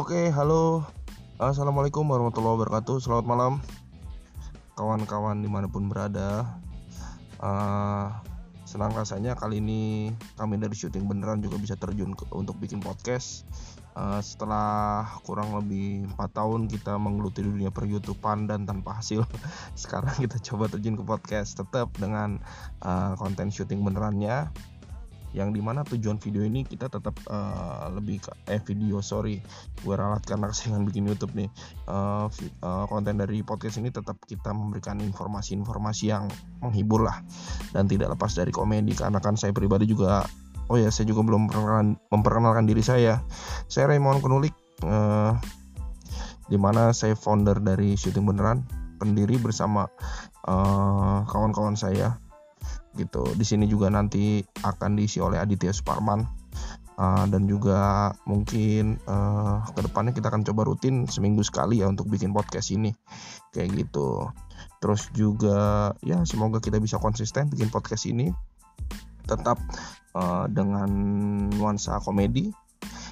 Oke, halo. Assalamualaikum warahmatullahi wabarakatuh. Selamat malam, kawan-kawan di mana pun berada. Uh, senang rasanya kali ini kami dari syuting beneran juga bisa terjun ke, untuk bikin podcast. Uh, setelah kurang lebih empat tahun kita menggeluti dunia per YouTubean dan tanpa hasil, sekarang kita coba terjun ke podcast tetap dengan uh, konten syuting benerannya yang di mana tujuan video ini kita tetap uh, lebih ke eh video sorry. Gue ralat karena kesengan bikin YouTube nih. Uh, uh, konten dari podcast ini tetap kita memberikan informasi-informasi yang menghibur lah. Dan tidak lepas dari komedi karena kan saya pribadi juga oh ya saya juga belum memperkenalkan, memperkenalkan diri saya. Saya Raymond Kenulik uh, di mana saya founder dari syuting beneran pendiri bersama kawan-kawan uh, kawan -kawan saya gitu. Di sini juga nanti akan diisi oleh Aditya Suparman. Uh, dan juga mungkin uh, ke depannya kita akan coba rutin seminggu sekali ya untuk bikin podcast ini. Kayak gitu. Terus juga ya semoga kita bisa konsisten bikin podcast ini. Tetap uh, dengan nuansa komedi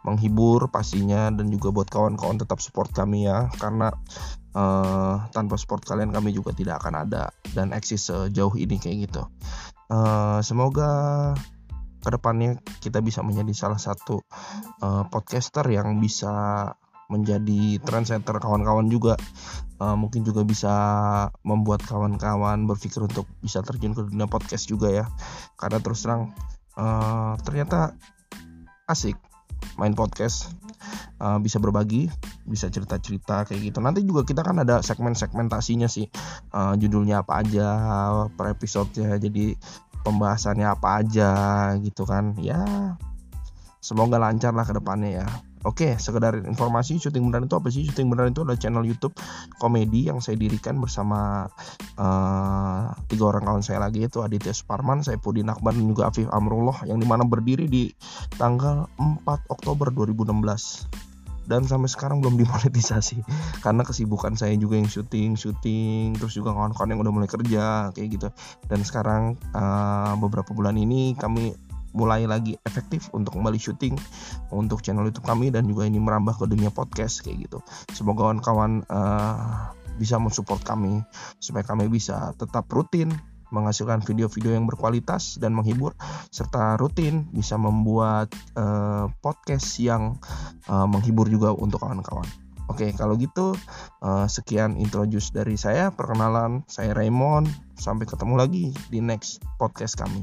menghibur pastinya dan juga buat kawan-kawan tetap support kami ya karena uh, tanpa support kalian kami juga tidak akan ada dan eksis sejauh ini kayak gitu. Uh, semoga ke depannya kita bisa menjadi salah satu uh, podcaster yang bisa menjadi trendsetter kawan-kawan juga. Uh, mungkin juga bisa membuat kawan-kawan berpikir untuk bisa terjun ke dunia podcast juga ya. Karena terus terang uh, ternyata asik main podcast uh, bisa berbagi bisa cerita-cerita kayak gitu. Nanti juga kita kan ada segmen segmentasinya sih. Uh, judulnya apa aja per episode ya jadi pembahasannya apa aja gitu kan. Ya semoga lancar lah ke depannya ya Oke, sekedar informasi syuting beneran itu apa sih? Syuting beneran itu adalah channel YouTube komedi yang saya dirikan bersama uh, tiga orang kawan saya lagi itu Aditya Suparman, saya Pudin Akbar dan juga Afif Amrullah yang di mana berdiri di tanggal 4 Oktober 2016 dan sampai sekarang belum dimonetisasi karena kesibukan saya juga yang syuting syuting terus juga kawan-kawan yang udah mulai kerja kayak gitu dan sekarang uh, beberapa bulan ini kami mulai lagi efektif untuk kembali syuting untuk channel YouTube kami dan juga ini merambah ke dunia podcast kayak gitu. Semoga kawan-kawan uh, bisa mensupport kami supaya kami bisa tetap rutin menghasilkan video-video yang berkualitas dan menghibur serta rutin bisa membuat uh, podcast yang uh, menghibur juga untuk kawan-kawan. Oke, kalau gitu uh, sekian introduce dari saya. Perkenalan, saya Raymond. Sampai ketemu lagi di next podcast kami.